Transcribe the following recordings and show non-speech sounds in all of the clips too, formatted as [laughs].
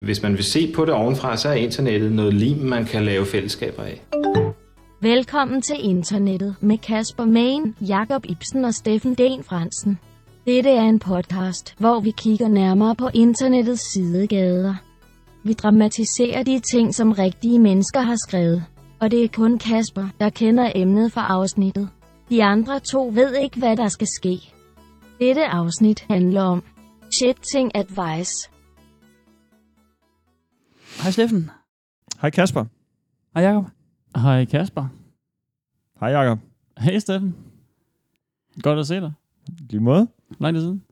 Hvis man vil se på det ovenfra, så er internettet noget lim, man kan lave fællesskaber af. Velkommen til internettet med Kasper Main, Jakob Ibsen og Steffen Den Fransen. Dette er en podcast, hvor vi kigger nærmere på internettets sidegader. Vi dramatiserer de ting, som rigtige mennesker har skrevet. Og det er kun Kasper, der kender emnet for afsnittet. De andre to ved ikke, hvad der skal ske. Dette afsnit handler om Shit Ting Advice. Hej Steffen. Hej Kasper. Hej Jacob. Hej Kasper. Hej Jakob. Hej Steffen. Godt at se dig. Lige måde. Lang tid siden.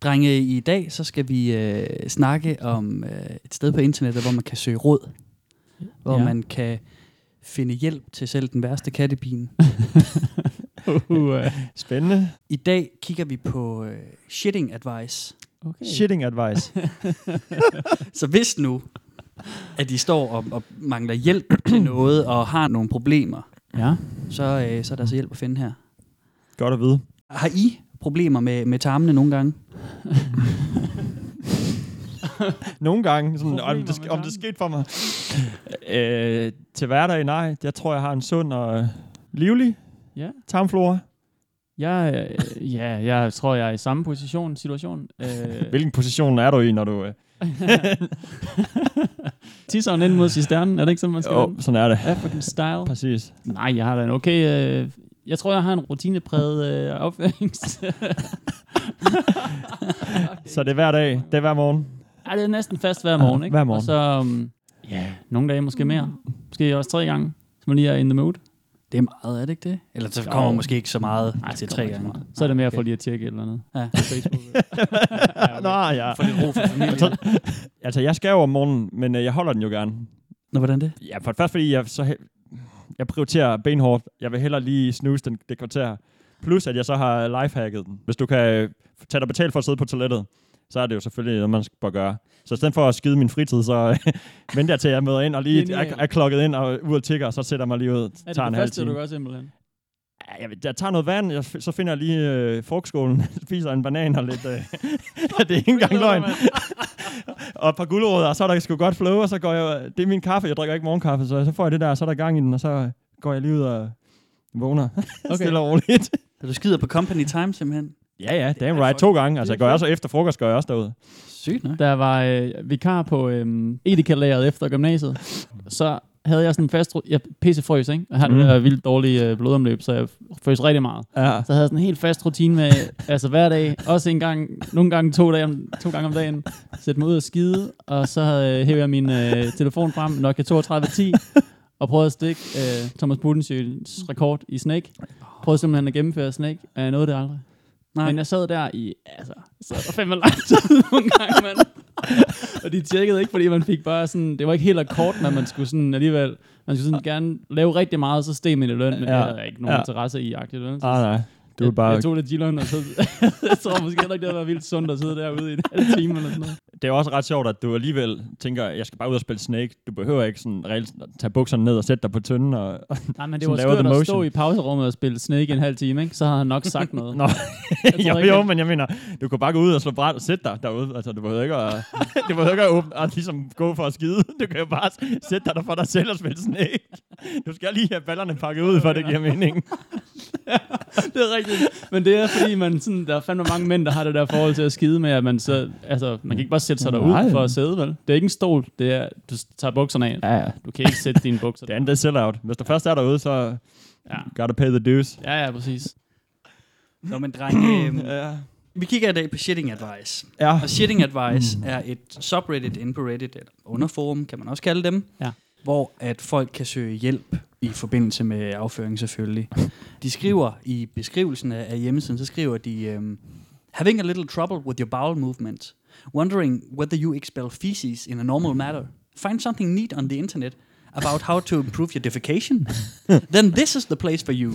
Drenge, i dag så skal vi øh, snakke om øh, et sted på internettet, hvor man kan søge råd. Hvor Ja. man kan finde hjælp til selv den værste kattepine. [laughs] Uh, Spændende. I dag kigger vi på øh, shitting advice. Okay. Shitting advice. [laughs] Så hvis nu, at de står og, og mangler hjælp til [clears throat] noget og har nogle problemer, Ja. så, øh, så er der så hjælp at finde her. Godt at vide. Har I problemer med, med tarmene nogle gange? [laughs] Nogle gange, sådan, om, det, om det skete for mig. [laughs] øh, til hverdag, nej. Jeg tror, jeg har en sund og livlig Ja. tarmflora. Jeg, øh, ja, jeg tror, jeg er i samme position, situation. Øh, [laughs] Hvilken position er du i, når du... Øh, [laughs] Tisseren ind mod cisternen, er det ikke sådan, man skal jo, sådan er det. African style. Præcis. Nej, jeg har da en okay... Øh, jeg tror, jeg har en rutinepræget øh, opførings... [laughs] Så det er hver dag. Det er hver morgen. Ej, det er næsten fast hver morgen, Ja, ikke? hver morgen. Og så, um, ja, nogle dage måske mere. Måske også tre gange, så man lige er in the mood. Det er meget, er det ikke det? Eller så Jo. kommer måske ikke så meget Nej, til det tre gange. Så er det mere for Okay. lige at tjekke et eller andet. Ja. På Facebook. [laughs] Nå, ja. For lidt ro for familien. Altså, altså, jeg skal jo om morgenen, men øh, jeg holder den jo gerne. Nå, hvordan det? Ja, for det første, fordi jeg, så, he- jeg prioriterer benhårdt. Jeg vil hellere lige snuse den, det kvarter. Plus, at jeg så har lifehacket den. Hvis du kan øh, tage dig betalt for at sidde på toilettet, så er det jo selvfølgelig noget, man bør gøre. Så i stedet for at skide min fritid, så [laughs] venter jeg til, at jeg møder ind og lige er, er klokket ind og ud og tigger, og så sætter jeg mig lige ud er det tager en det halv første, du gør simpelthen? Jeg, jeg tager noget vand, jeg, så finder jeg lige øh, frugtskålen, [laughs] spiser en banan og lidt... Øh, [laughs] det er ikke engang løgn. og et par gulerødder, og så er der sgu godt flow, og så går jeg... Det er min kaffe, jeg drikker ikke morgenkaffe, så så får jeg det der, så er der gang i den, og så går jeg lige ud og vågner. Okay. Stille og roligt. Så du skider på company time simpelthen? Ja, ja, damn er right. To gange. Altså, jeg fedt. også efter frokost, gør jeg også derude. Sygt, nok. Der var øh, vikar på øh, Edeka-lageret efter gymnasiet. Så havde jeg sådan en fast... Jeg pisse frøs, ikke? Jeg har mm. Det der vildt dårlige øh, blodomløb, så jeg frøs rigtig meget. Ja. Så havde jeg sådan en helt fast rutine med, altså hver dag, også en gang, nogle gange to, dage om, to gange om dagen, sætte mig ud og skide, og så øh, hævde jeg min øh, telefon frem, Nokia 3210, og prøvede at stikke øh, Thomas Budensjøs rekord i Snake. Prøvede simpelthen at gennemføre Snake, og jeg nåede det aldrig. Nej. Men jeg sad der i, altså, så der fandme lang tid [laughs] nogle gange, mand. og de tjekkede ikke, fordi man fik bare sådan, det var ikke helt akkord, men man skulle sådan alligevel, man skulle sådan gerne lave rigtig meget, så steg man i løn, men ja. Det havde jeg ikke nogen ja. Interesse i, agtigt løn. Ah, nej. Du er jeg, bare... jeg tog lidt Gillon, og så, [laughs] jeg tror måske heller ikke, det havde været vildt sundt at sidde derude i en halv time eller sådan noget. Det er også ret sjovt, at du alligevel tænker, jeg skal bare ud og spille Snake. Du behøver ikke sådan reelt tage bukserne ned og sætte dig på tynden. Og, [laughs] Nej, men det var skørt at stå i pauserummet og spille Snake i en halv time, ikke? Så havde han nok sagt noget. [laughs] Nå, [laughs] jo, ikke, jo, men jeg mener, du kan bare gå ud og slå bræt og sætte dig derude. Altså, du behøver ikke at, du behøver ikke at åbne, og ligesom gå for at skide. Du kan jo bare sætte dig der for dig selv og spille Snake. Du skal lige have ballerne pakket ud, for det giver mening. det er rigtigt. Men det er fordi, man sådan, der er fandme mange mænd, der har det der forhold til at skide med, at man så, altså, man kan ikke bare sætte sig derud for at sidde, vel? Det er ikke en stol, det er, du tager bukserne af. Ja, ja. Du kan ikke sætte dine bukser Det [laughs] andet det er sell-out. Hvis du først er derude, så Ja. gotta pay the dues. Ja, ja, præcis. Nå, men drenge, [clears throat] øh, Ja. vi kigger i dag på shitting advice. Ja. Og shitting advice er et subreddit inde på Reddit, eller underforum, kan man også kalde dem, Ja. hvor at folk kan søge hjælp i forbindelse med afføring selvfølgelig. De skriver i beskrivelsen af af hjemmesiden, så skriver de, um, Having a little trouble with your bowel movement. Wondering whether you expel feces in a normal manner. Find something neat on the internet about how to improve your defecation? [laughs] then this is the place for you.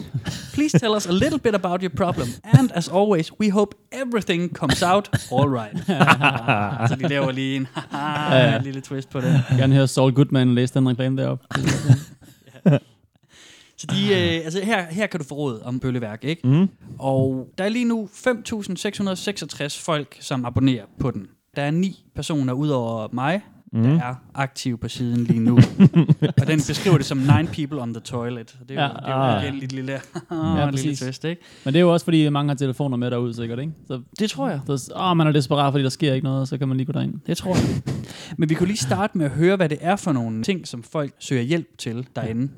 Please tell us a little bit about your problem. And as always, we hope everything comes out all right. [laughs] så de laver lige en, haha, Ja, ja. en lille twist på det. Jeg gerne høre Saul Goodman læse den reklame deroppe. [laughs] Så de, øh, altså her, her kan du få råd om bølleværk, ikke? Mm. Og der er lige nu 5.666 folk, som abonnerer på den. Der er ni personer ud over mig, Mm. der er aktive på siden lige nu. [laughs] og den beskriver det som nine people on the toilet. Det er jo, Ja. det er jo Ah. igen lidt lille, [laughs] Ja, lille twist, ikke? Men det er jo også, fordi mange har telefoner med derude, sikkert, ikke? Så, Det tror jeg. så åh, man er desperat, fordi der sker ikke noget, så kan man lige gå derind. Det tror jeg. Men vi kunne lige starte med at høre, hvad det er for nogle ting, som folk søger hjælp til derinde.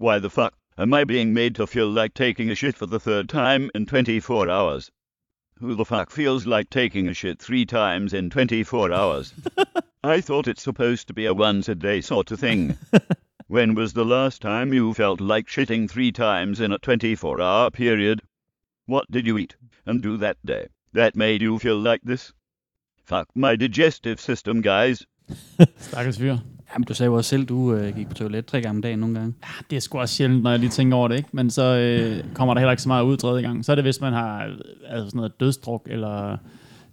Why the fuck am I being made to feel like taking a shit for the third time in 24 hours? Who the fuck feels like taking a shit three times in 24 hours? [laughs] I thought it's supposed to be a once a day sort of thing. [laughs] when was the last time you felt like shitting three times in a 24 hour period? What did you eat and do that day that made you feel like this? Fuck my digestive system, guys. [laughs] Stakkels fyr. Jamen, du sagde jo også selv, du øh, gik på toilet tre gange om dagen nogle gange. Det er sgu også sjældent, når jeg lige tænker over det, ikke? Men så øh, kommer der heller ikke så meget ud tredje gang. Så er det, hvis man har altså sådan noget dødsdruk, eller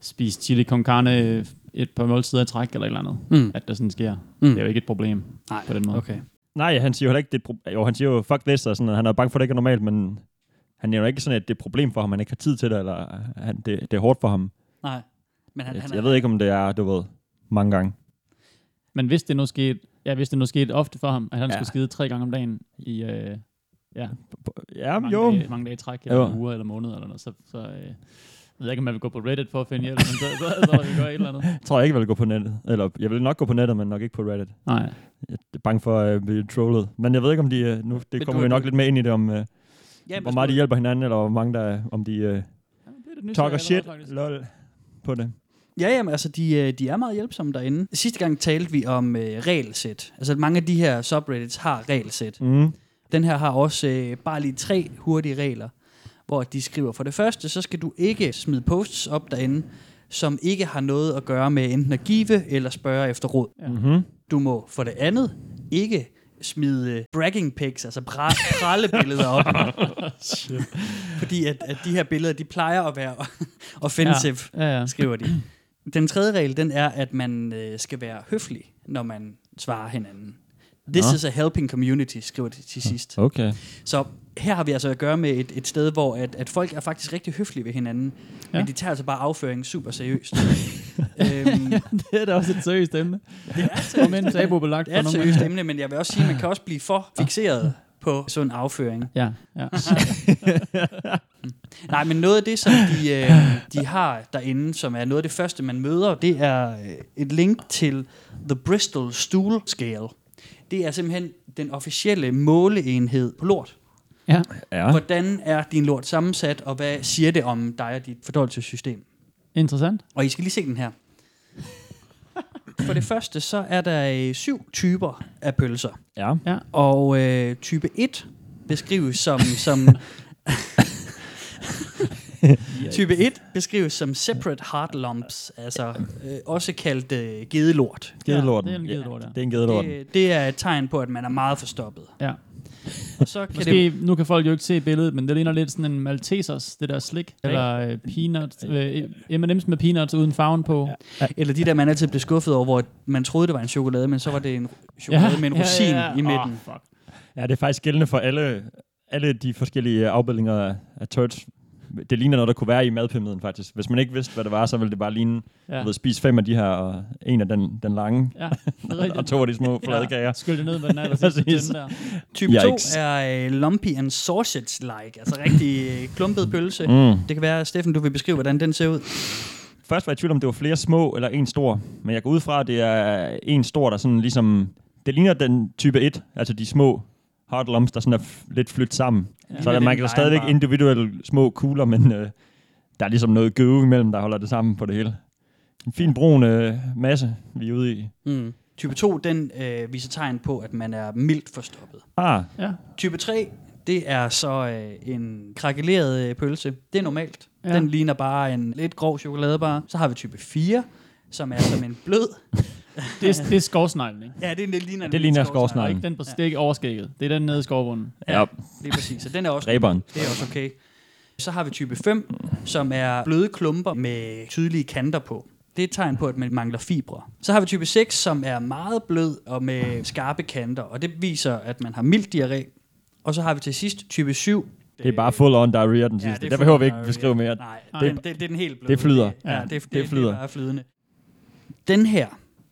spist chili con carne et par måltider i træk, eller et eller andet. Mm. At der sådan sker. Mm. Det er jo ikke et problem Nej, på den måde. okay. Nej, han siger jo heller ikke, det er pro- jo, han siger jo, fuck this, og sådan, at han er bange for, at det ikke er normalt, men han er jo ikke sådan, at det er et problem for ham, han ikke har tid til det, eller han, det, det er hårdt for ham. Nej. Men han, han jeg ved ikke, om det er, du ved, mange gange. Men hvis det nu skete, ja, hvis det nu skete ofte for ham, at han Ja. ja. skulle skide tre gange om dagen i øh, ja, Ja, mange, jo. Dage, mange dage i træk, eller Jo. uger eller måneder eller noget, så, så øh, jeg ved ikke, om man vil gå på Reddit for at finde hjælp, men så, så, så, så vil vi gøre et eller andet. Jeg tror jeg ikke, jeg vil gå på nettet. Eller jeg vil nok gå på nettet, men nok ikke på Reddit. Nej. Jeg er bange for at blive trollet. Men jeg ved ikke, om de... øh, Nu, det kommer vi nok lidt med ind i det, om øh, Ja, hvor meget de hjælper hinanden, eller hvor mange der... Om de øh, det talker shit, lol, på det. Ja, jamen, altså, de, øh, de er meget hjælpsomme derinde. Sidste gang talte vi om øh, regelsæt. Altså, mange af de her subreddits har regelsæt. Mm. Den her har også øh, bare lige tre hurtige regler, hvor de skriver, for det første, så skal du ikke smide posts op derinde, som ikke har noget at gøre med enten at give eller spørge efter råd. Ja. Mm-hmm. Du må for det andet ikke smide øh, bragging pics, altså bra- prallebilleder op. [laughs] Fordi at, at de her billeder, de plejer at være [laughs] offensive, Ja, ja. skriver de. Den tredje regel, den er, at man øh, skal være høflig, når man svarer hinanden. This Nå. is a helping community, skriver de til sidst. Okay. Så her har vi altså at gøre med et, et sted, hvor at, at folk er faktisk rigtig høflige ved hinanden, ja. Men de tager altså bare afføring super seriøst. [laughs] øhm, det er da også et seriøst emne. det er seriøst. men tabubelagt Det er et seriøst emne, men jeg vil også sige, at man kan også blive for fixeret på sådan en afføring. Ja, ja. [laughs] Nej, men noget af det, som de, øh, de har derinde, som er noget af det første, man møder, det er øh, et link til The Bristol Stool Scale. Det er simpelthen den officielle måleenhed på lort. ja. Ja. Hvordan er din lort sammensat, og hvad siger det om dig og dit fordøjelsessystem? Interessant. Og I skal lige se den her. For det første, så er der øh, syv typer af pølser. Ja. Ja. Og øh, type 1 beskrives som... som [laughs] type 1 beskrives som separate heart lumps, altså øh, også kaldt øh, gedelort. Gedelorten. Ja, det er en gedelort, ja. Det er en gedelorten. Det, det er et tegn på, at man er meget forstoppet. Ja. Og så kan det, Måske, nu kan folk jo ikke se billedet, men det ligner lidt sådan en Maltesers, det der slik. Eller øh, peanuts, øh, M&M's med peanuts uden farven på. eller de der, man altid blev skuffet over, hvor man troede, det var en chokolade, men så var det en chokolade med en rosin i midten. Oh, fuck. Ja, det er faktisk gældende for alle, alle de forskellige afbildninger af, af turds. Det ligner noget, der kunne være i madpyramiden, faktisk. Hvis man ikke vidste, hvad det var, så ville det bare ligne, ja. Ja, du ved, spise fem af de her, og en af den, den lange, ja, det er [laughs] rigtigt. og to af de små flade kager. Skyld det ned med den aller sidste [laughs] der. Type 2 Yikes. er øh, lumpy and sausage-like, altså rigtig øh, klumpet pølse. Mm. Det kan være, Steffen, du vil beskrive, hvordan den ser ud. Først var jeg i tvivl om, det var flere små eller en stor. Men jeg går ud fra, at det er en stor, der sådan ligesom... Det ligner den type 1, altså de små lumps, der sådan er f- lidt flyttet sammen. Ja. Så der, man kan stadigvæk bare. individuelle små kugler, men øh, der er ligesom noget gøve imellem, der holder det sammen på det hele. En fin brun øh, masse, vi er ude i. Mm. Type 2, den øh, viser tegn på, at man er mildt forstoppet. Ah, Ja, Type 3, det er så øh, en krakeleret øh, pølse. Det er normalt. Ja. Den ligner bare en lidt grov chokoladebar. Så har vi type 4, som er som en blød. Det er, det er skovsneglen, ikke? Ja, det, det ligner, Det ligner skovsnegl. Og skovsneglen. ikke den på, det er ikke overskægget. Det er den nede i skovbunden. ja, Lige præcis. Så den er også Dræberen. Det er også okay. Så har vi type 5, som er bløde klumper med tydelige kanter på. Det er et tegn på, at man mangler fibre. Så har vi type 6, som er meget blød og med skarpe kanter, og det viser, at man har mild diarré. Og så har vi til sidst type 7. det er bare full on diarrhea den sidste. det er der behøver vi ikke beskrive mere. Nej, Nej. det, det, det er den helt bløde. Det flyder. Ja, Ja, det, det, det det, flyder. Det er flydende. Den her,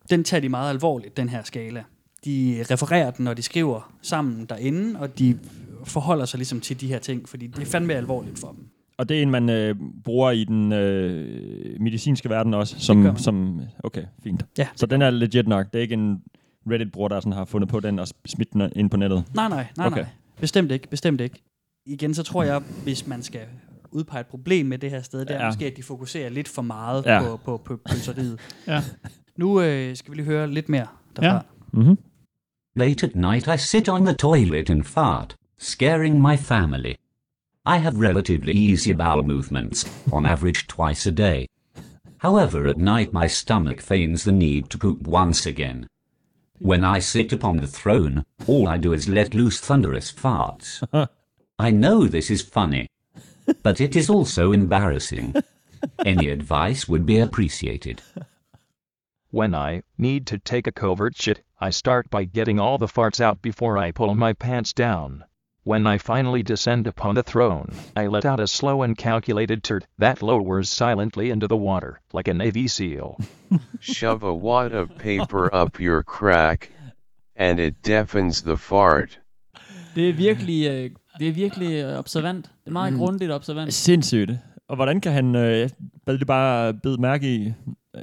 den tager de meget alvorligt, den her skala. De refererer den, når de skriver sammen derinde, og de forholder sig ligesom til de her ting, fordi det er fandme alvorligt for dem. Og det er en, man øh, bruger i den øh, medicinske verden også. gør Som, man. som, okay, fint. Ja. Så den er legit nok. Det er ikke en Reddit-bruger, der sådan har fundet på den og smidt den ind på nettet. Nej, nej, nej, Okay. nej. Bestemt ikke, bestemt ikke. Igen, så tror jeg, hvis man skal udpege et problem med det her sted, det er Ja. måske, at de fokuserer lidt for meget ja. på, på, på pølseriet. Ja. Nu øh, skal vi lige høre lidt mere derfra. Ja. Ja. Mm-hmm. Late at night I sit on the toilet and fart, scaring my family. I have relatively easy bowel movements, on average twice a day. However, at night my stomach feigns the need to poop once again. When I sit upon the throne, all I do is let loose thunderous farts. [laughs] I know this is funny, but it is also embarrassing. [laughs] Any advice would be appreciated. When I need to take a covert shit, I start by getting all the farts out before I pull my pants down. When I finally descend upon the throne, I let out a slow and calculated turt that lowers silently into the water, like a Navy SEAL. Shove a wad of paper up your crack, and it deafens the fart. Det er virkelig, øh, det er virkelig øh, observant. Det er meget Mm. mm. grundigt observant. Sindssygt. Og hvordan kan han, øh, jeg bad det bare bed mærke i,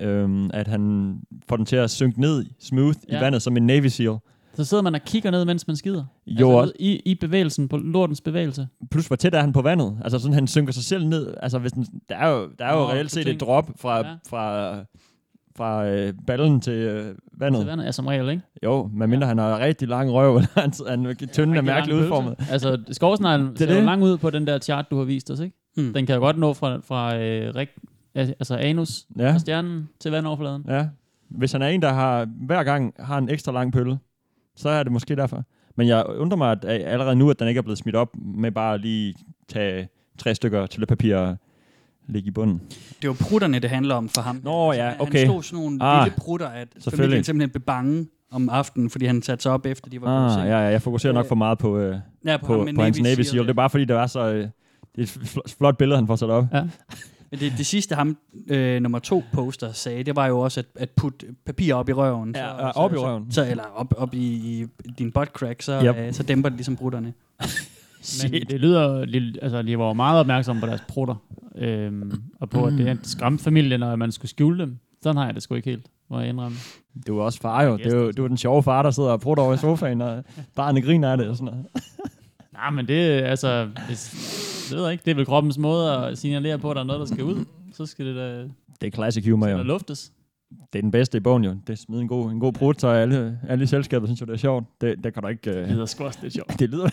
øh, at han får den til at synke ned smooth ja. i Ja. vandet som en Navy SEAL. Så sidder man og kigger ned, mens man skider. Jo, altså, i, i bevægelsen, på lortens bevægelse. plus hvor tæt er han på vandet. Altså sådan, han synker sig selv ned. Altså hvis den, der er jo, der er jo Nå, reelt set et drop fra, ja. Ja. fra, fra øh, ballen til øh, vandet. Til vandet er som regel, ikke? Jo, medmindre ja. han har rigtig lang røv, [laughs] eller han, han tynden er Rigtig lang mærkeligt udformet. Altså, skovsneglen Det er ser jo det. lang ud på den der chart, du har vist os, ikke? Mm. Den kan jo godt nå fra, fra øh, rig, altså anus Ja. fra stjernen til vandoverfladen. Ja. Hvis han er en, der har hver gang har en ekstra lang pølle, så er det måske derfor. Men jeg undrer mig at, allerede nu, at den ikke er blevet smidt op med bare lige tage tre stykker toiletpapir og lægge i bunden. Det jo prutterne, det handler om for ham. Altså, Nå, ja, okay. Han slog sådan nogle Ah, lille prutter, at familien simpelthen blev bange om aftenen, fordi han satte sig op efter, de var Ah, ja, ja, jeg fokuserer nok for meget på, øh, ja, på, på, ham med på hans Navy Seal. Det er bare fordi, det er så... Øh, det er et fl- flot billede, han får sat op. Ja. Men det, det sidste ham, øh, nummer to poster, sagde, det var jo også at, at putte papir op i røven. Ja, så, ja, så, op i så, røven. Så, eller op, op i, i din butt crack, så, Yep. øh, så dæmper det ligesom prutterne. [laughs] Men det lyder, lidt- altså de var meget opmærksomme på deres prutter, øhm, og på, at det er en skræmfamilie, når man skulle skjule dem. Sådan har jeg det sgu ikke helt, må jeg indrømme. Du er også far jo. Det er jo, du er den sjove far, der sidder og prutter over i sofaen, og [laughs] barnet griner af det og sådan noget. Nej, men det, er, altså, det, det ved jeg ikke, det er vel kroppens måde at signalere på, at der er noget, der skal ud. Så skal det da, Det er classic humor jo. luftes. Det er den bedste i bogen jo. Det smider en god, en god prut, så alle, alle i selskabet synes jo, det er sjovt. Det, det kan du ikke... Det Uh, lyder sgu også lidt sjovt. [laughs] det lyder...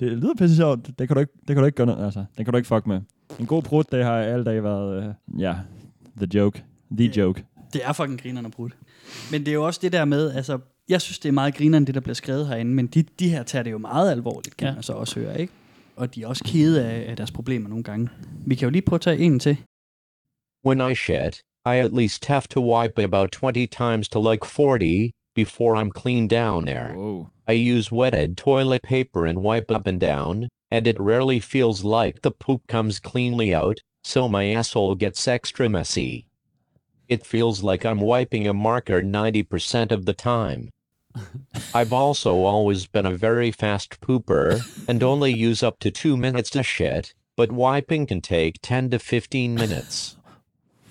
det lyder pisse sjovt. Det kan du ikke, det kan du ikke gøre noget, altså. Det kan du ikke fuck med. En god prut, det har alle dage været, uh, ja, the joke. The joke. Det er fucking grinerne brudt. Men det er jo også det der med, altså, jeg synes, det er meget grinerne, det der bliver skrevet herinde, men de, de her tager det jo meget alvorligt, kan ja. man så også høre, ikke? Og de er også kede af, af deres problemer nogle gange. Vi kan jo lige prøve at tage en til. When I shit, I at least have to wipe about 20 times to like 40 before I'm clean down there. Wow. I use wetted toilet paper and wipe up and down, and it rarely feels like the poop comes cleanly out, so my asshole gets extra messy. It feels like I'm wiping a marker 90% of the time. I've also always been a very fast pooper and only use up to 2 minutes to shit, but wiping can take 10 to 15 minutes.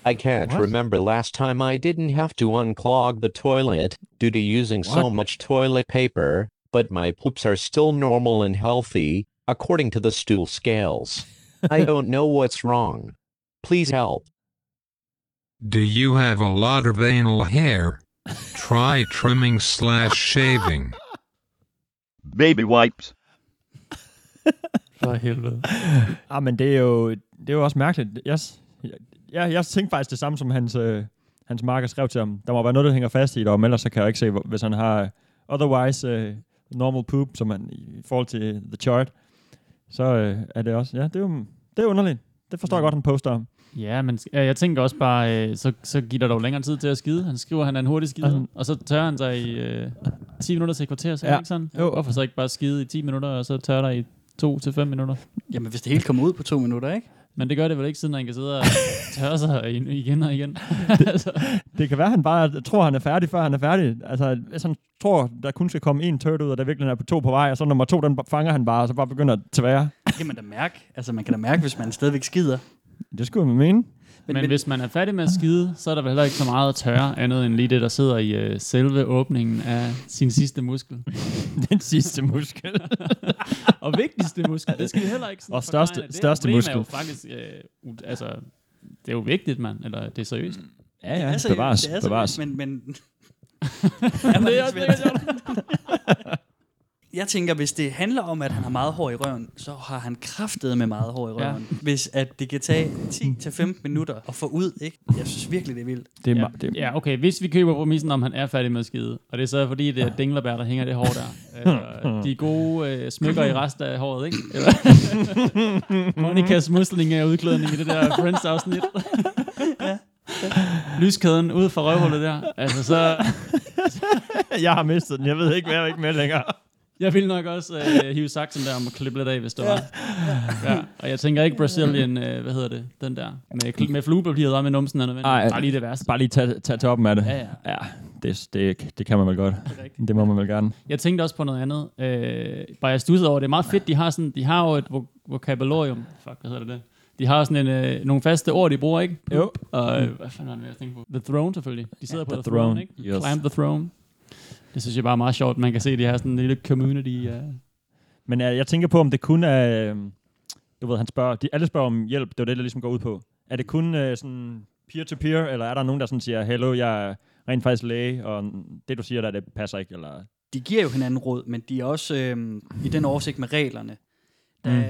I can't What? remember last time I didn't have to unclog the toilet due to using so much toilet paper, but my poops are still normal and healthy, according to the stool scales. I [laughs] don't know what's wrong. Please help. Do you have a lot of anal hair? Try trimming slash shaving. Baby wipes. For helvede. Ah, men det er jo, det er jo også mærkeligt. Jeg, jeg, jeg tænkte faktisk det samme, som hans, øh, hans marker skrev til ham. Der må være noget, der hænger fast i det, men ellers så kan jeg ikke se, hvis han har otherwise øh, normal poop, som han i forhold til the chart, så øh, er det også, ja, det er jo det er underligt. Det forstår jeg godt, han poster om. Ja, men jeg tænker også bare, øh, så, så giver der dog længere tid til at skide. Han skriver, at han er en hurtig skider, Altså- og så tørrer han sig i øh, 10 minutter til et kvarter, så er Ja. det ikke sådan? Jo. Hvorfor så ikke bare skide i 10 minutter, og så tørre dig i 2 til 5 minutter? Jamen, hvis det hele kommer ud på to minutter, ikke? Men det gør det vel ikke, siden han kan sidde og tørre sig igen og igen. [laughs] altså, Det kan være, at han bare tror, han er færdig, før han er færdig. Altså, hvis han tror, der kun skal komme en turd ud, og der virkelig er på to på vej, og så nummer to, den fanger han bare, og så bare begynder at tvære. Det kan man da mærke. Altså, man kan da mærke, hvis man stadigvæk skider. Det skulle man mene. men, men, hvis man er færdig med at skide, så er der vel heller ikke så meget at tørre, andet end lige det, der sidder i øh, selve åbningen af sin sidste muskel. [laughs] Den sidste muskel. [laughs] og vigtigste muskel, det skal vi heller ikke sådan Og største-. Det største muskel. er jo faktisk, øh, altså, det er jo vigtigt, mand, eller det er seriøst. Ja, ja, Det er seriøst, bevares, det er bevares. seriøst, Men, men [laughs] Jamen, det er også. Jeg tænker, hvis det handler om, at han har meget hår i røven, så har han kraftet med meget hår i Ja. røven. Hvis at det kan tage 10-15 minutter at få ud, ikke? Jeg synes virkelig, det er vildt. Det er, Ja, det, ja, okay, hvis vi køber præmissen om, han er færdig med at skide, og det er så fordi, det er dinglebær, der hænger det hår der. [laughs] Eller de gode øh, smykker i resten af håret, ikke? Eller [laughs] Monikas musling af udklædning i det der Friends-afsnit. [laughs] Lyskæden ud fra røvhullet der. Altså, så... jeg har mistet den. Jeg ved ikke, hvad jeg er ikke med længere. Jeg vil nok også øh, hive saksen der om at klippe lidt af, hvis det var. Ja. Og jeg tænker ikke Brazilian, øh, hvad hedder det, den der, med, med fluepapiret om i numsen er nødvendigt. Ej, Bare lige det værste. Bare lige tage, tage toppen af det. Ja, ja. ja det, det, det kan man vel godt. Det er. Det må man vel gerne. Jeg tænkte også på noget andet. Øh, bare jeg stussede over, det er meget fedt, de har, sådan, de har jo et vo- vokabularium. Fuck, hvad hedder det? De har sådan en, øh, nogle faste ord, de bruger, ikke? Jo. Og øh, hvad fanden var det, jeg tænkte på? The Throne selvfølgelig. De sidder Ja, på The The, throne, Throne, ikke? yes. Climb the Throne. Det synes jeg bare er meget sjovt. Man kan se, at de har sådan en lille community. Uh, Men jeg, jeg tænker på, om det kun er... øh, Du ved, han spørger... De, alle spørger om hjælp. Det er det, der ligesom går ud på. Er det kun øh, sådan peer-to-peer, eller er der nogen, der sådan siger, hello, jeg er rent faktisk læge, og det, du siger der, det passer ikke, eller... De giver jo hinanden råd, men de er også øh, i den oversigt med reglerne, der Mm.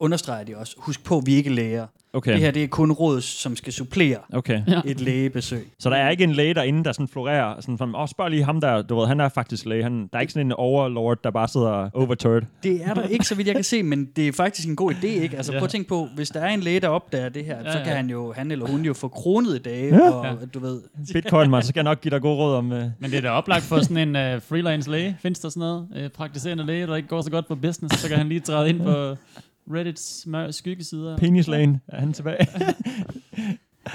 Understreger de også, husk på, vi er ikke læger. Okay. Det her det er kun råd, som skal supplere Okay. Ja. et lægebesøg. Så der er ikke en læge derinde, der sådan florerer, sådan from, åh, spørg lige ham der, du ved, han er faktisk læge. Han, der er ikke sådan en overlord, der bare sidder overturd. Det er der ikke, så vidt jeg kan se, men det er faktisk en god idé, ikke? Altså Ja. prøv at tænke på, hvis der er en læge, der opdager det her, Ja, så ja. kan han jo, han eller hun jo få kronede dage, Ja. og Ja. du ved, Bitcoin, man, så skal jeg nok give dig gode råd om... Uh, men det er da oplagt for sådan en uh, freelance læge. Findes der sådan noget? Uh, praktiserende læge, der ikke går så godt på business, så kan han lige træde ind på Reddits skyggesider. penislægen, er han tilbage? [laughs]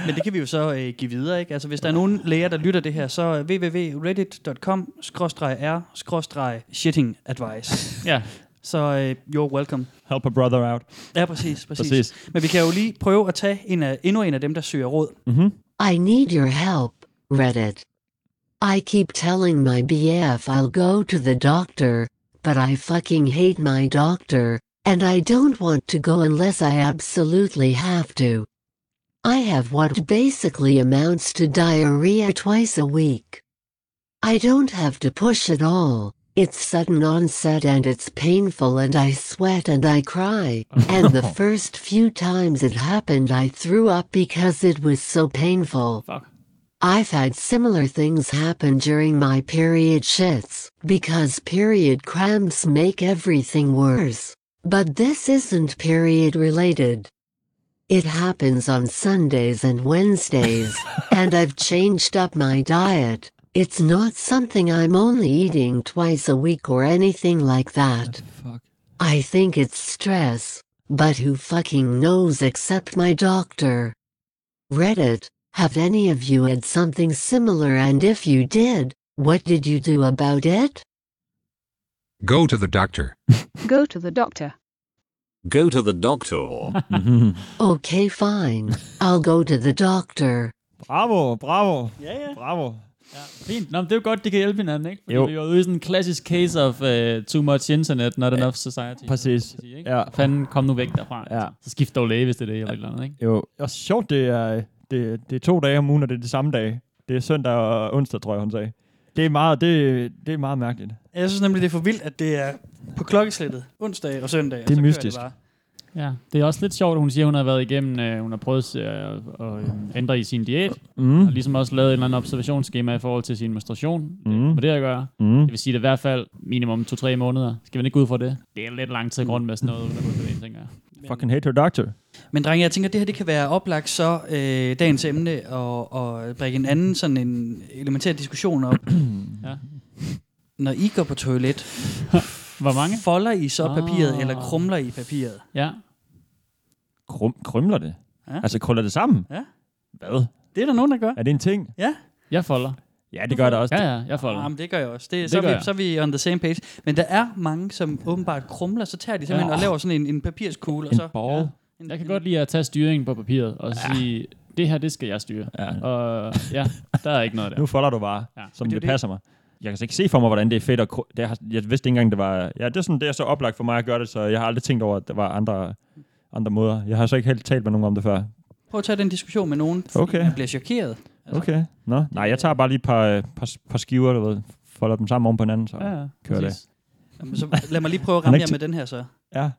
Men det kan vi jo så øh, give videre, ikke? Altså hvis der er nogen læger, der lytter det her, så er www.reddit.com-shitting advice. Ja, Så øh, you're welcome. Help a brother out. Ja, præcis, præcis. Præcis. Men vi kan jo lige prøve at tage en af, endnu en af dem, der søger råd. Mm-hmm. I need your help, Reddit. I keep telling my BF I'll go to the doctor, but I fucking hate my doctor, and I don't want to go unless I absolutely have to. I have what basically amounts to diarrhea twice a week. I don't have to push at all. It's sudden onset and it's painful and I sweat and I cry. [laughs] and the first few times it happened I threw up because it was so painful. fuck. I've had similar things happen during my period shits, because period cramps make everything worse. But this isn't period related. It happens on Sundays and Wednesdays, [laughs] and I've changed up my diet. It's not something I'm only eating twice a week or anything like that. Ah, I think it's stress, but who fucking knows except my doctor? Reddit, have any of you had something similar and if you did, what did you do about it? Go to the doctor. Go to the doctor. Go to the doctor. [laughs] Okay, fine. I'll go to the doctor. Bravo, bravo, Ja, ja. bravo. Ja, fint. Nå, men det er jo godt, de kan hjælpe hinanden, ikke? Fordi Jo. vi er jo ude i sådan en klassisk case of uh, too much internet, not enough society. Præcis. sige, ikke? Ja. Fanden, kom nu væk derfra. Ja. Så skift dog læge, hvis det er det, eller et eller andet, ikke? Jo, og sjovt, det er, det, det er to dage om ugen, og det er de samme dage. Det er søndag og onsdag, tror jeg, hun sagde. Det er meget, det, det er meget mærkeligt. Jeg synes nemlig, det er for vildt, at det er på klokkeslættet onsdag og søndag. og Det er så kører mystisk. bare. Ja, det er også lidt sjovt, at hun siger, at hun har været igennem, øh, hun har prøvet øh, at øh, ændre i sin diæt, Mm. og ligesom også lavet et eller andet observationsskema i forhold til sin menstruation. Mm. Det det at gøre. Mm. Det vil sige, at det er i hvert fald minimum 2-3 måneder. Skal man ikke gå ud fra det? Det er lidt lang tid grund med sådan noget, uden at det, tænker jeg. Fucking hate her doctor. Men drenge, jeg tænker, at det her det kan være oplagt så øh, dagens emne og, og bringe en anden sådan en elementær diskussion op. [clears throat] Ja. Når I går på toilet, [laughs] Hvor mange? folder I så papiret, Ah. eller krumler I papiret? Ja. Krum, krymler det? Ja. Altså krøller det sammen? Ja. Hvad? Det er der nogen, der gør. Er det en ting? Ja. Jeg folder. Ja, det gør det også. Ja, ja, jeg folder. Jamen, det gør jeg også. Det, Det så, er gør vi, jeg. så er vi on the same page. Men der er mange, som åbenbart krumler, så tager de simpelthen Ja. og laver sådan en, en papirskugle. Og En så, ball. en, Jeg kan godt lide at tage styringen på papiret og Ja. sige, det her, det skal jeg styre. Ja. Og ja, der er ikke noget der. Nu folder du bare, Ja. ja. som det er det, passer mig. Jeg kan så ikke se for mig, hvordan det er fedt. At, det har, jeg vidste ikke engang, det var... Ja, det er, sådan, det er så oplagt for mig at gøre det, så jeg har aldrig tænkt over, at der var andre, andre måder. Jeg har så ikke helt talt med nogen om det før. Prøv at tage den diskussion med nogen, fordi Okay. man bliver chokeret. Altså, Okay. Nå, nej, jeg tager bare lige et par, øh, par, par skiver, du ved, folder dem sammen oven på hinanden, så Ja, ja, kører det. Jamen, så lad mig lige prøve at ramme jer med den her så. Ja.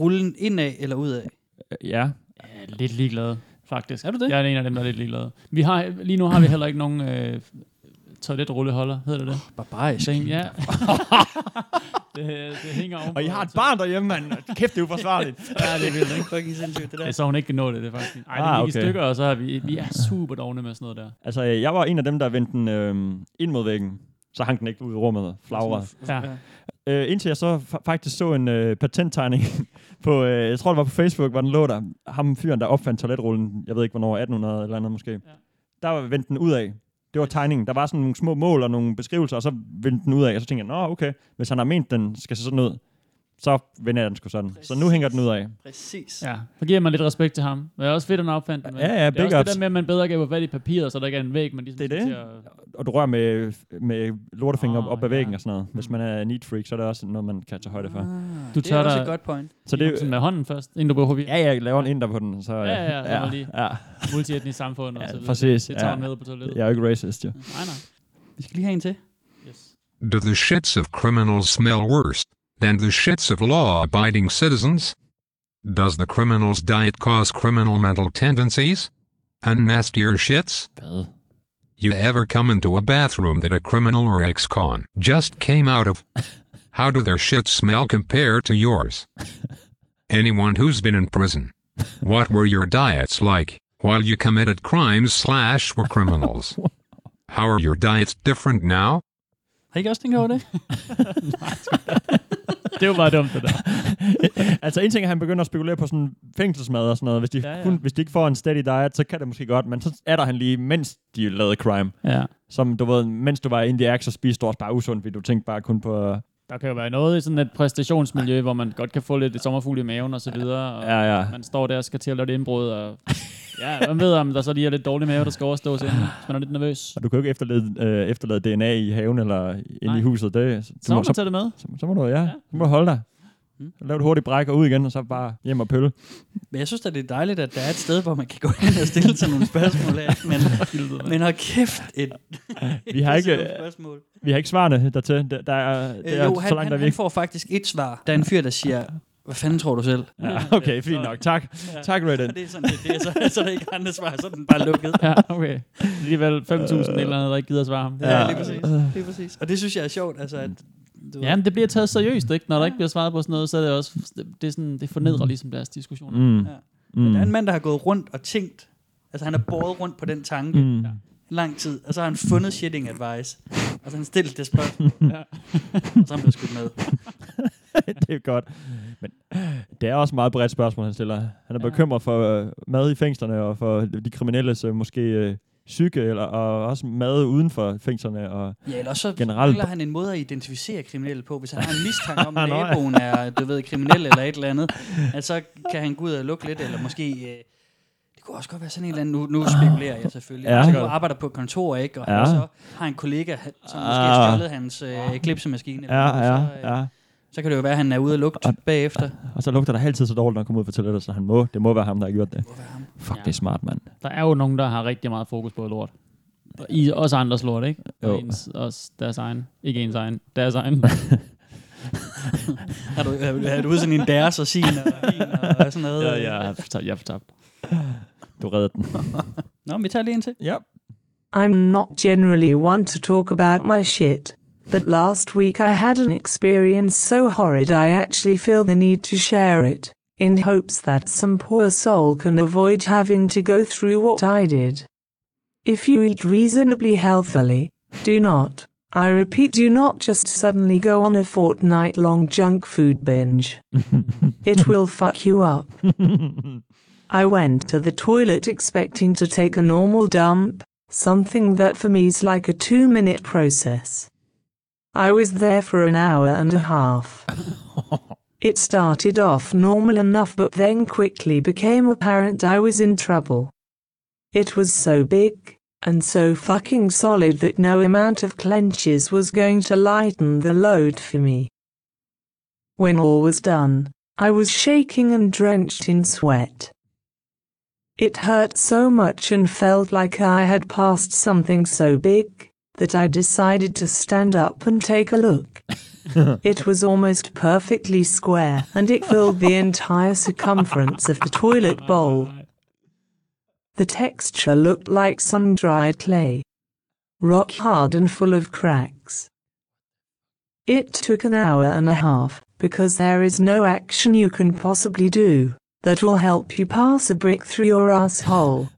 Rullen indad eller udad? Ja. Jeg er lidt ligeglad, faktisk. Er du det? Jeg er en af dem, der er lidt ligeglad. Vi har, lige nu har vi heller ikke nogen øh, toiletrulleholder, hedder det det? Barbarisk. Så, ja. [laughs] det, det hænger oven Og I har et barn derhjemme, mand. Kæft, det er uforsvarligt. [laughs] Ja, det er vildt, ikke? Fucking sindssygt, det der. er så hun ikke kan nå det, det er faktisk. Ej, det Ah, gik i okay. stykker, og så er vi, vi er super dogne med sådan noget der. Altså, jeg var en af dem, der vendte den øh, ind mod væggen. Så hang den ikke ud i rummet, flagret. Ja. Øh, indtil jeg så fa- faktisk så en øh, patenttegning [laughs] på, øh, jeg tror det var på Facebook, hvor den lå der. Ham fyren, der opfandt toiletrullen, jeg ved ikke hvornår, 1800 eller andet måske. Ja. Der var vendt den ud af. Det var tegningen. Der var sådan nogle små mål og nogle beskrivelser, og så vendte den ud af. Og så tænkte jeg, nå okay, hvis han har ment, den skal se sådan ud, så vender jeg den sgu sådan. Så nu hænger den ud af. Præcis. Ja, så giver man lidt respekt til ham. Det er også fedt, at han opfandt den. men Ja, ja, det er big også ups. det der med, at man bedre kan få fat i papiret, så der ikke er en væg, man ligesom Det er det. til at- Og du rører med, med lortefingre Ah, op, op ad ja. væggen og sådan noget. Hvis man er neat freak, så er det også noget, man kan tage højde for. Du det tør er også et godt point. Så det, Sådan med hånden først, inden du bruger papir. ja, jeg laver en ind der på den. Så, Ja, ja, ja, mig lige. ja. Multietnisk samfund og Ja, så videre. præcis. Det, det tager Ja. man med på toilettet. Jeg er jo ikke racist, jo. Nej, nej. Vi skal lige have en til. Yes. Do the shits of criminals smell worse than the shits of law abiding citizens? Does the criminal's diet cause criminal mental tendencies? And nastier shits? You ever come into a bathroom that a criminal or ex-con just came out of? [laughs] How do their shits smell compared to yours? Anyone who's been in prison, what were your diets like while you committed crimes slash were criminals? [laughs] How are your diets different now? Har I ikke også tænkt over det? [laughs] Det var bare dumt, det der. [laughs] altså en ting er, at han begynder at spekulere på sådan fængselsmad og sådan noget. Hvis de, Ja, ja, ja. ja. Kun, hvis de ikke får en steady diet, så kan det måske godt. Men så er der han lige, mens de lavede crime. Ja. Som du ved, mens du var in the act, så spiste du også bare usundt, fordi du tænkte bare kun på... Der kan jo være noget i sådan et præstationsmiljø, hvor man godt kan få lidt sommerfugl i maven og så videre. Og Ja, ja. Man står der og skal til at lave et indbrud, og [laughs] ja, man ved, om der så lige er lidt dårlig mave, der skal overstås inden, hvis man er lidt nervøs. Og du kan jo ikke efterlade, øh, efterlade DNA i haven eller inde Nej. i huset. Det, så, Så må man tage det med. så, så, må du, ja, så må du holde dig. Mm. Så lav et hurtigt bræk og ud igen, og så bare hjem og pølle. Men jeg synes at det er dejligt, at der er et sted, hvor man kan gå ind og stille sig nogle spørgsmål af. Men, men hold kæft, et, Vi har ikke, spørgsmål. vi har ikke svarene dertil. Der, der er, det Øh, er jo, så han, langt, han, der vi han ikke. får faktisk et svar. Der er en fyr, der siger, hvad fanden tror du selv? Ja, [laughs] okay, fint nok. Tak. Tak, Reddit. Det er sådan, det, det er, så, så er der ikke andre svar, så er den bare lukket. Ja, okay. Alligevel 5.000 eller andet, der ikke gider svare ham. Ja, lige præcis. Lige præcis. Og det synes jeg er sjovt, altså at du Ja, men det bliver taget seriøst, ikke? Når der ikke bliver svaret på sådan noget, så er det også, det, det er sådan, det fornedrer ligesom deres diskussioner. Mm. Ja. Men der er en mand, der har gået rundt og tænkt, altså han har båret rundt på den tanke Mm. ja. lang tid, og så har han fundet shitting advice, og så har han stillet det spørgsmål, [laughs] Ja. og så har han blevet skudt med. [laughs] det er godt. Men det er også et meget bredt spørgsmål, han stiller. Han er bekymret for øh, mad i fængslerne, og for de kriminelles øh, måske øh, psyke, eller, og også mad uden for fængslerne. Og Ja, eller så generelt. mangler han en måde at identificere kriminelle på. Hvis han har en mistanke om, [laughs] at ja. naboen er, du ved, kriminel eller et eller andet, at så kan han gå ud og lukke lidt, eller måske... Øh, det kunne også godt være sådan en eller anden, nu, nu spekulerer jeg selvfølgelig. Ja. Ja. Så han arbejder på et kontor, ikke? Og Ja. ja. så har en kollega, som måske Ah. har stjålet hans øh, klipsemaskine. eller ja, noget, ja, så, øh, ja. Så kan det jo være, at han er ude og lugte bagefter. Og så lugter der altid så dårligt, når han kommer ud fra toilettet, så han må, det må være ham, der har gjort det. Fuck, Ja. det er smart, mand. Der er jo nogen, der har rigtig meget fokus på lort. I også andres lort, ikke? Jo. Og ens, også deres egen. Ikke ens egen. Deres egen. [laughs] Har du, er, er du ude sådan en deres og sin og vin og sådan noget? ja, jeg er fortabt. Jeg er fortabt. Du reddede den. Nå, vi tager lige en til. Ja. I'm not generally one to talk about my shit, but last week I had an experience so horrid I actually feel the need to share it, in hopes that some poor soul can avoid having to go through what I did. If you eat reasonably healthily, do not, I repeat, do not just suddenly go on a fortnight long junk food binge. [laughs] it will fuck you up. [laughs] I went to the toilet expecting to take a normal dump, something that for me is like a two minute process. I was there for an hour and a half. [laughs] It started off normal enough, but then quickly became apparent I was in trouble. It was so big and so fucking solid that no amount of clenches was going to lighten the load for me. When all was done, I was shaking and drenched in sweat. It hurt so much and felt like I had passed something so big that I decided to stand up and take a look. [laughs] it was almost perfectly square and it filled the entire circumference of the toilet bowl. The texture looked like sun dried clay, rock hard and full of cracks. It took an hour and a half because there is no action you can possibly do that will help you pass a brick through your asshole.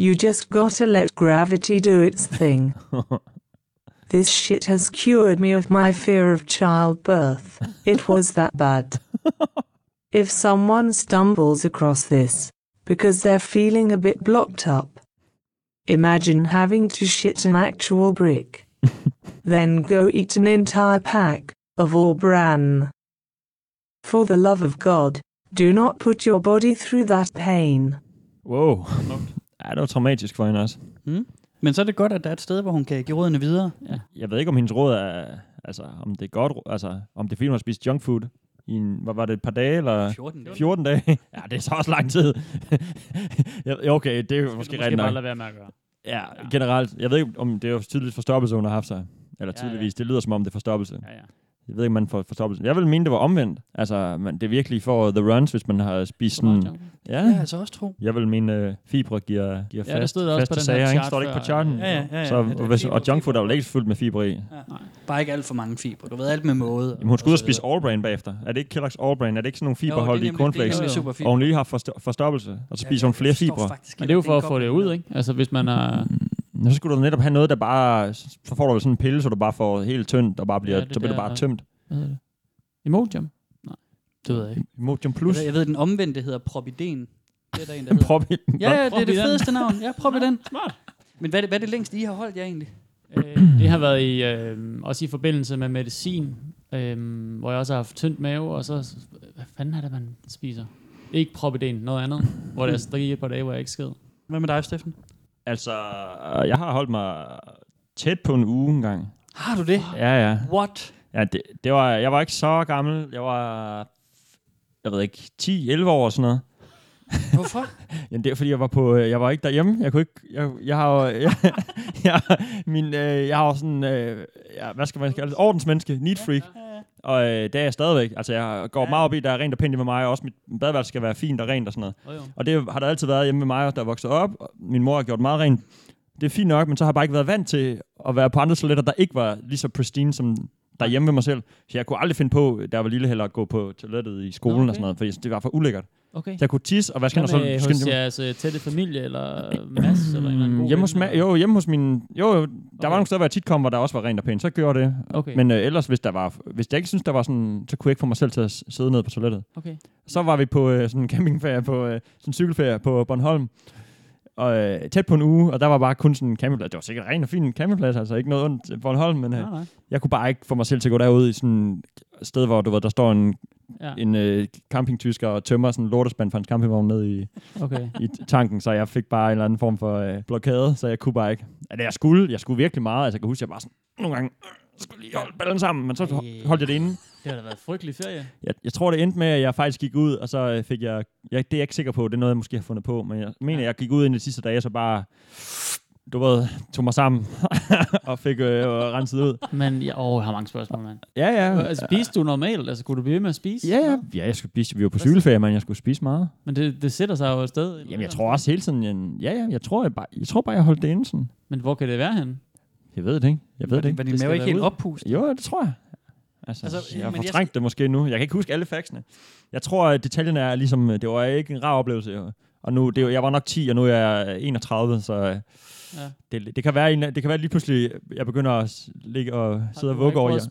You just gotta let gravity do its thing. [laughs] This shit has cured me of my fear of childbirth. It was that bad. If someone stumbles across this because they're feeling a bit blocked up, imagine having to shit an actual brick. [laughs] then go eat an entire pack of all bran. For the love of God, do not put your body through that pain. Wow. Ja, det var traumatisk for hende også. Mm. Men så er det godt, at der er et sted, hvor hun kan give rådene videre. Ja. Jeg ved ikke, om hendes råd er, altså, om det er godt, altså, om det er fordi, hun har spist junk food i en, hvad var det, et par dage, eller? 14 dage. 14 dage. [laughs] ja, det er så også lang tid. [laughs] ja, okay, det er jo måske måske rigtigt nok. lade være med at gøre. Ja, generelt. Jeg ved ikke, om det er jo tydeligt forstoppelse, hun har haft sig. Eller Ja, tydeligvis. Det lyder som om, det er forstoppelse. Ja, ja. Jeg ved ikke, om man får forstoppelse. Jeg vil mene, det var omvendt. Altså, man, det er virkelig for the runs, hvis man har spist sådan... Ja, Ja, altså også tro. Jeg vil mene, uh, fibre giver, giver Ja, det fast, stod der også faste på den sager, ikke? chart Står det ikke på charten? Ja, ja, ja, ja. Så, Ja, det er hvis, og junk food er jo ikke fyldt med fibre i. Ja. Bare ikke alt for mange fibre. Du ved, alt med måde. Jamen, hun skulle ud og og spise All Brain bagefter. Er det ikke Kellogg's All Brain? Er det ikke sådan nogle det er fiberholdige det er cornflakes? Og hun lige har forsto- forstoppelse, og så spiser hun flere fibre. Men det er jo for at få det ud, ikke? Altså, hvis man er... Men så skulle du netop have noget, der bare... Så får du sådan en pille, så du bare får helt tyndt, og bare bliver, Ja, det så bliver der- bare tømt. Hvad hedder det? Imodium? Nej, det ved jeg ikke. Imodium Jeg Plus. ved, jeg ved, den omvendte hedder Propiden. Det er der en, der [laughs] hedder. Ja, ja, det er det fedeste navn. Ja, Propiden. [laughs] Smart. Men hvad er det, hvad er det længst, I har holdt jer egentlig? Øh, det har været i, øh, også i forbindelse med medicin, øh, hvor jeg også har haft tyndt mave, og så, hvad fanden er det, man spiser? Ikke propiden, noget andet, hvor det er [laughs] der gik et par dage, hvor jeg ikke sked. Hvad med dig, Steffen? Altså, jeg har holdt mig tæt på en uge engang. Har du det? Ja, ja. What? Ja, det, det var, jeg var ikke så gammel. Jeg var, jeg ved ikke, 10-11 år og sådan noget. Hvorfor? [laughs] Jamen, det er fordi, jeg var, på, øh, jeg var ikke derhjemme. Jeg kunne ikke... Jeg, jeg har jo... [laughs] Jeg, jeg, min, øh, jeg har jo sådan... Øh, ja, hvad skal man kalde det? Ordensmenneske. Neat freak. Og øh, det er jeg stadigvæk. Altså, jeg går meget op i, der er rent og pænt med mig. Og også mit badeværelse skal være fint og rent og sådan noget. Oh, jo. Og det har der altid været hjemme med mig, der er vokset op. Min mor har gjort meget rent. Det er fint nok, men så har jeg bare ikke været vant til at være på andre toiletter, der ikke var lige så pristine som derhjemme ved mig selv. Så jeg kunne aldrig finde på, da jeg var lille heller, at gå på toilettet i skolen okay. og sådan noget, fordi det var for ulækkert. Okay. Så jeg kunne tisse og vaske Hvad og med så hos jeg mig- jeres øh, tætte familie, eller Mads, eller en eller anden god hjemme hos, ma- jo, hjemme hos min... Jo, jo, der Okay. var nogle steder, hvor jeg tit kom, hvor der også var rent og pænt. Så gjorde jeg det. Okay. Men øh, ellers, hvis, der var, hvis jeg ikke synes, der var sådan... Så kunne jeg ikke få mig selv til at sidde nede på toilettet. Okay. Så var vi på øh, sådan en campingferie, på øh, sådan en cykelferie på Bornholm. Og øh, tæt på en uge, og der var bare kun sådan en campingplads. Det var sikkert rent og fint campingplads, altså ikke noget ondt til Bornholm, men øh, Nej, nej. jeg kunne bare ikke få mig selv til at gå derud i sådan et sted, hvor du ved, der står en, ja. en øh, campingtysker og tømmer sådan en lortespand fra en campingvogn ned i, Okay. i tanken, så jeg fik bare en eller anden form for øh, blokade, så jeg kunne bare ikke. Altså, jeg skulle, jeg skulle virkelig meget. Altså, jeg kan huske, jeg bare sådan, nogle gange, øh, skulle lige holde ballen sammen, men så Ej. holdt jeg det inde. Det har da været frygtelig ferie. Jeg, jeg tror, det endte med, at jeg faktisk gik ud, og så øh, fik jeg, jeg... Det er jeg ikke sikker på, det er noget, jeg måske har fundet på, men jeg mener, jeg gik ud ind de sidste dage, og så bare, du ved, tog mig sammen [laughs] og fik øh, renset ud. Men jeg, åh, jeg har mange spørgsmål, mand. Ja, ja. Altså, spiste du normalt? Altså, kunne du blive ved med at spise? Ja, ja. Ja, jeg skulle spise, vi var på cykelferie, men jeg skulle spise meget. Men det, det sætter sig jo afsted. Jamen, jeg tror også hele tiden, ja, ja, jeg tror, jeg, bare, jeg tror bare, jeg holdt det inde sådan. Men hvor kan det være henne? Jeg ved det ikke. Jeg ved Var det ikke. Var din mave ikke helt oppustet? Jo, det tror jeg. Altså, Altså, jeg har men jeg fortrængt det måske nu. Jeg kan ikke huske alle factsene. Jeg tror, at detaljerne er ligesom, det var ikke en rar oplevelse. Og- Og nu, det, er jeg var nok 10, og nu er jeg 31, så øh, Ja. det, det, kan være, en, det kan være lige pludselig, jeg begynder at ligge og sidde og Har du vugge ikke over prøvet jer. at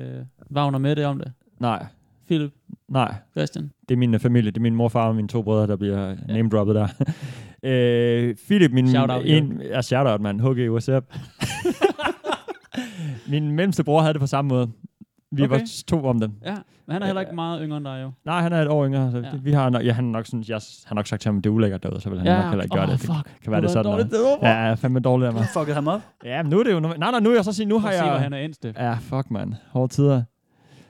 spørge øh, Wagner med det om det? Nej, Philip? Nej. Christian? Det er min øh, familie. Det er min morfar og mine to brødre, der bliver ja. name-droppet der. Øh, Philip, min... Shout-out, en, ja, shout-out, mand. HG, what's up? min mellemste bror havde det på samme måde. Vi Okay. var to om dem. Ja, men han er heller ikke meget yngre end dig jo. Nej, han er et år yngre. Så Ja. vi har ja, han, nok sådan, jeg har nok sagt til ham, at det er ulækkert derude, så vil han Ja, nok heller ikke gøre åh, det. fuck. Det kan være, det sådan. dårligt derovre. Ja, jeg er fandme dårlig af mig. Du fucket ham op. Ja, men nu er det jo... Nej, nej, nu er jeg så sige, nu har at se, jeg... hvor han er endt Ja, fuck, mand. Hårde tider.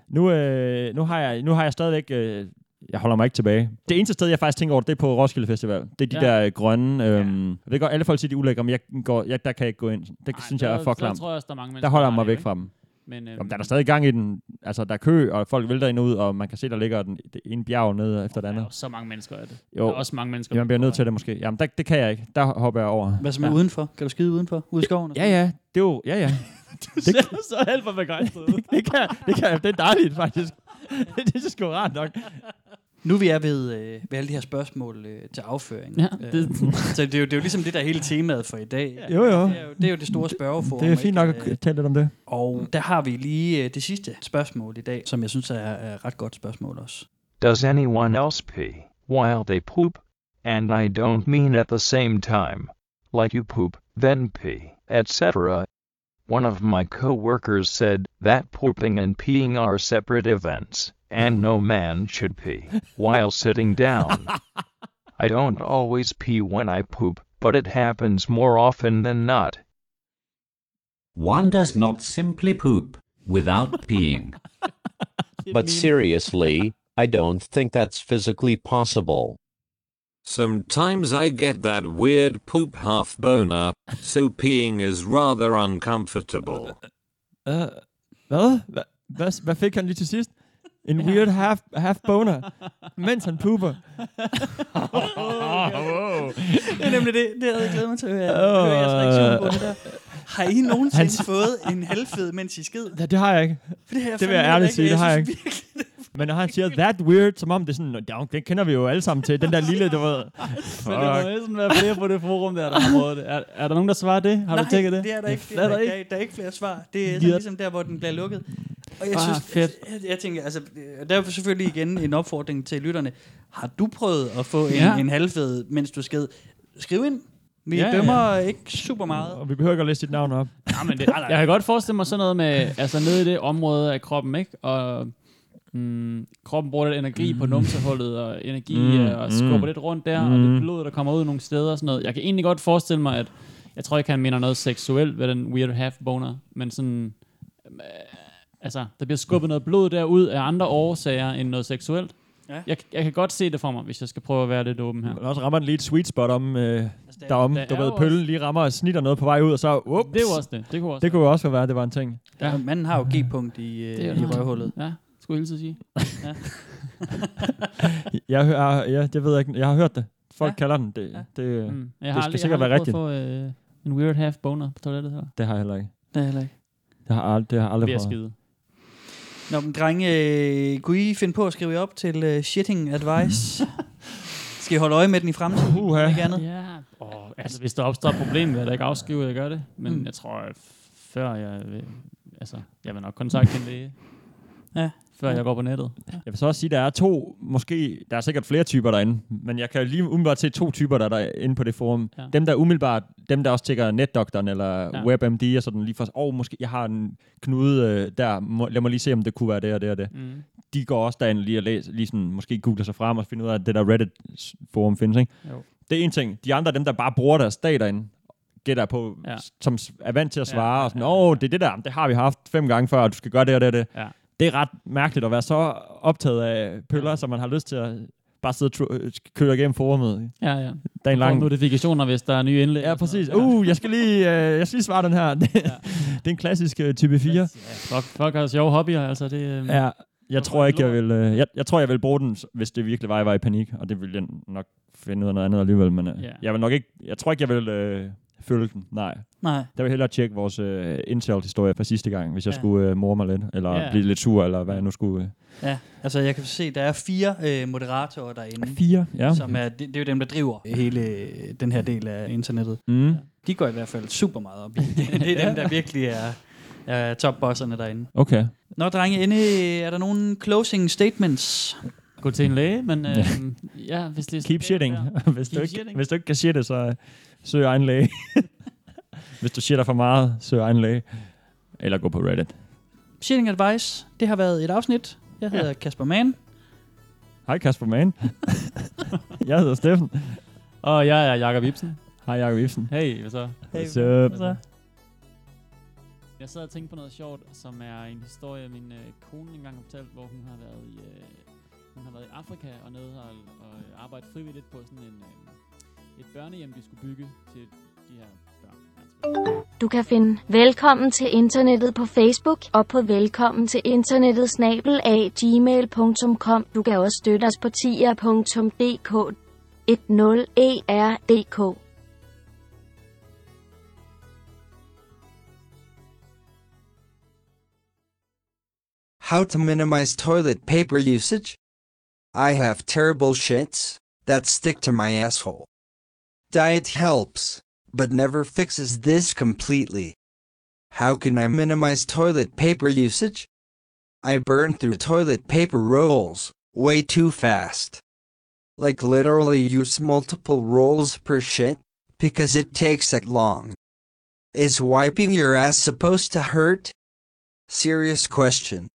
Nu, øh, nu, har jeg, nu har jeg stadigvæk... Øh, jeg holder mig ikke tilbage. Det eneste sted, jeg faktisk tænker over, det er på Roskilde Festival. Det er de Ja. ja. der øh, grønne... Øh, Jeg ved godt, alle folk siger, de er ulækre, men jeg går, jeg, der kan jeg ikke gå ind. Det Nej, synes jeg er der- for der klamt. tror jeg også, der er mange Der holder jeg der mig det, væk ikke? fra dem. Men, øhm, Jamen, der er der stadig gang i den. Altså, der er kø, og folk vælter ind og ud, og man kan se, der ligger den, det ene bjerg ned efter det Der er andet. jo så mange mennesker af det. Jo. Der er også mange mennesker. Jamen, man bliver nødt til det måske. Jamen, der, det kan jeg ikke. Der hopper jeg over. Hvad så med udenfor? Kan du skide udenfor? Ude i skoven? Ja, ja. Det er jo... Ja, ja. [laughs] Du ser så alt for begejstret [laughs] det, det, kan, det kan. Det er dejligt, faktisk. [laughs] det er sgu rart nok. Nu vi er ved, øh, ved alle de her spørgsmål øh, til afføring. Ja, Øh, det- så det er, jo, det er jo ligesom det, der er hele temaet for i dag. Jo, jo. Det er jo det, er jo det store spørgeforum. Det er fint ikke? nok at tale lidt om det. Og der har vi lige øh, det sidste spørgsmål i dag, som jeg synes er, er et ret godt spørgsmål også. Does anyone else pee while they poop? And I don't mean at the same time. Like you poop, then pee, etc. One of my co-workers said that pooping and peeing are separate events, and no man should pee while sitting down. [laughs] I don't always pee when I poop, but it happens more often than not. One does not simply poop without [laughs] peeing. But seriously, I don't think that's physically possible. Sometimes I get that weird poop half boner, so peeing is rather uncomfortable. Uh, hvad? Hva, hvad? Hvad fik han lige til sidst? En weird half, half boner, mens han pooper. [laughs] wow. Det er nemlig det, det havde jeg glædet mig til at høre, høre jeres reaktion på det der. Har I nogensinde fået en halvfed, mens I skid? Ja, det har jeg ikke. For det har jeg det vil jeg ærligt sige, det har jeg ikke. Men når han siger that weird, som om det er sådan, "Nå, den kender vi jo alle sammen til, den der lille, du ved. Men [laughs] det må Fuck. næsten være flere på det forum der, der har det. Er, er der nogen, der svarer det? Har Nej, du tjekket det? det er der ikke. Det er er der der, ikke. ikke. Der er ikke flere svar. Det er sådan, ligesom der, hvor den bliver lukket. Og jeg Ah, synes, fedt. Jeg, jeg tænker, altså, øh, der er selvfølgelig igen en opfordring til lytterne. Har du prøvet at få en, Ja. en halvfed, mens du sked? Skriv ind. Vi Ja, ja, ja. dømmer ja. ikke super meget. Og vi behøver ikke at læse dit navn op. Ja, men det, [laughs] jeg kan godt forestille mig sådan noget med, altså nede i det område af kroppen, ikke? Og mm, kroppen bruger lidt energi på numsehullet, og energi Mm, mm, og skubber mm. lidt rundt der, og Mm. det blod, der kommer ud nogle steder og sådan noget. Jeg kan egentlig godt forestille mig, at jeg tror ikke, han mener noget seksuelt ved den weird half boner, men sådan, øh, altså, der bliver skubbet noget blod derud af andre årsager end noget seksuelt. Ja. Jeg, jeg kan godt se det for mig, hvis jeg skal prøve at være lidt åben her. Men også rammer den lige et sweet spot om, øh, derom. der Du ved, pøllen lige rammer og snitter noget på vej ud, og så, ups. Det er jo også det. Det kunne også det kunne også være, det var en ting. Ja. Manden har jo G-punkt i, øh, i røvhullet. Ja, skulle jeg at sige. Ja. [laughs] Jeg, hører, ja, det ved jeg ikke. Jeg har hørt det. Folk Ja. kalder den. Det, ja. det, Mm. det Jeg har skal aldrig, sikkert jeg har være aldrig rigtigt. få øh, en weird half boner på toilettet her. Det har jeg heller ikke. Det er heller ikke. Det har, ald- det har jeg aldrig prøvet. skide. Nå, men drenge, øh, kunne I finde på at skrive jer op til uh, shitting advice? [laughs] Skal I holde øje med den i fremtiden? Uha. Ikke andet? Ja, oh, altså hvis der opstår et problem, vil jeg da ikke afskrive, at jeg gør det. Men Mm. mm. jeg tror, at før jeg vil, altså, jeg vil nok kontakte en læge. Ja. Før jeg går på nettet. Jeg vil så også sige, der er to, måske, der er sikkert flere typer derinde, men jeg kan lige umiddelbart se to typer, der er derinde på det forum. Ja. Ja. Dem, der umiddelbart, dem, der også tjekker netdoktoren eller Ja. ja. WebMD og sådan lige for, åh, oh, måske, jeg har en knude øh, der, må, lad mig lige se, om det kunne være det og det og det. Mm. De går også derinde lige og læser, lige sådan, måske googler sig frem og finder ud af, at det der Reddit-forum findes, ikke? Jo. Det er en ting. De andre, dem, der bare bruger deres data derinde, gætter på, Ja. ja. som er vant til at Ja, svare, ja, og sådan, åh, oh, det er det der, det har vi haft fem gange før, og du skal gøre det og det og det. Ja. Det er ret mærkeligt at være så optaget af pøller, så man har lyst til at bare sidde og øh, køre igennem forumet. Ja, ja. Dagen Får lang. notifikationer, hvis der er nye indlæg. Ja, præcis. Uh, jeg skal lige, øh, jeg skal lige svare den her. [laughs] Det, er en klassisk uh, type 4. Ja, folk, folk har sjove hobbyer, altså. Det, øh, Ja, jeg tror ikke, jeg vil, øh, jeg, jeg tror, jeg vil bruge den, hvis det virkelig var, jeg var i panik, og det ville jeg nok finde ud af noget andet alligevel, men øh, Ja. jeg vil nok ikke, jeg tror ikke, jeg vil øh, følge den, nej. Nej. Der vil jeg hellere tjekke vores øh, incel-historie fra sidste gang, hvis jeg Ja. skulle øh, morre mig lidt, eller Ja. blive lidt sur, eller hvad jeg nu skulle. Øh. Ja, altså jeg kan se, der er fire øh, moderatorer derinde. Fire, ja. Som er, det, det er jo dem, der driver hele øh, den her del af internettet. Mm. De går i hvert fald super meget op i det. [laughs] Det er dem, der virkelig er, er topbosserne derinde. Okay. Nå, drenge, endelig er der nogle closing statements? Gå til en læge, men øh, ja, hvis det er Keep shitting. [laughs] hvis, du Keep ikke, shitting. hvis du ikke kan shitte, så øh, søg egen læge. [laughs] hvis du shitter for meget, søg egen læge. Eller gå på Reddit. Shitting Advice, det har været et afsnit. Jeg hedder ja. Kasper Mann. Hej Kasper Mann. [laughs] jeg hedder Steffen. Og jeg er Jakob Ibsen. Hej Jakob Ibsen. Hey, hvad så? Hey, What's up? Hvad så? Jeg sad og tænkte på noget sjovt, som er en historie, min øh, kone engang har fortalt, hvor hun har været i, øh, hun har været i Afrika og nede og, og arbejdet frivilligt på sådan en, øh, et børnehjem, de skulle bygge til de her børn. Du kan finde Velkommen til internettet på Facebook og på velkommen til internettet snabel af gmail.com. Du kan også støtte os på tier.dk 10erdk. How to minimize toilet paper usage? I have terrible shits that stick to my asshole. Diet helps, but never fixes this completely. How can I minimize toilet paper usage? I burn through toilet paper rolls way too fast. Like literally use multiple rolls per shit because it takes that long. Is wiping your ass supposed to hurt? Serious question.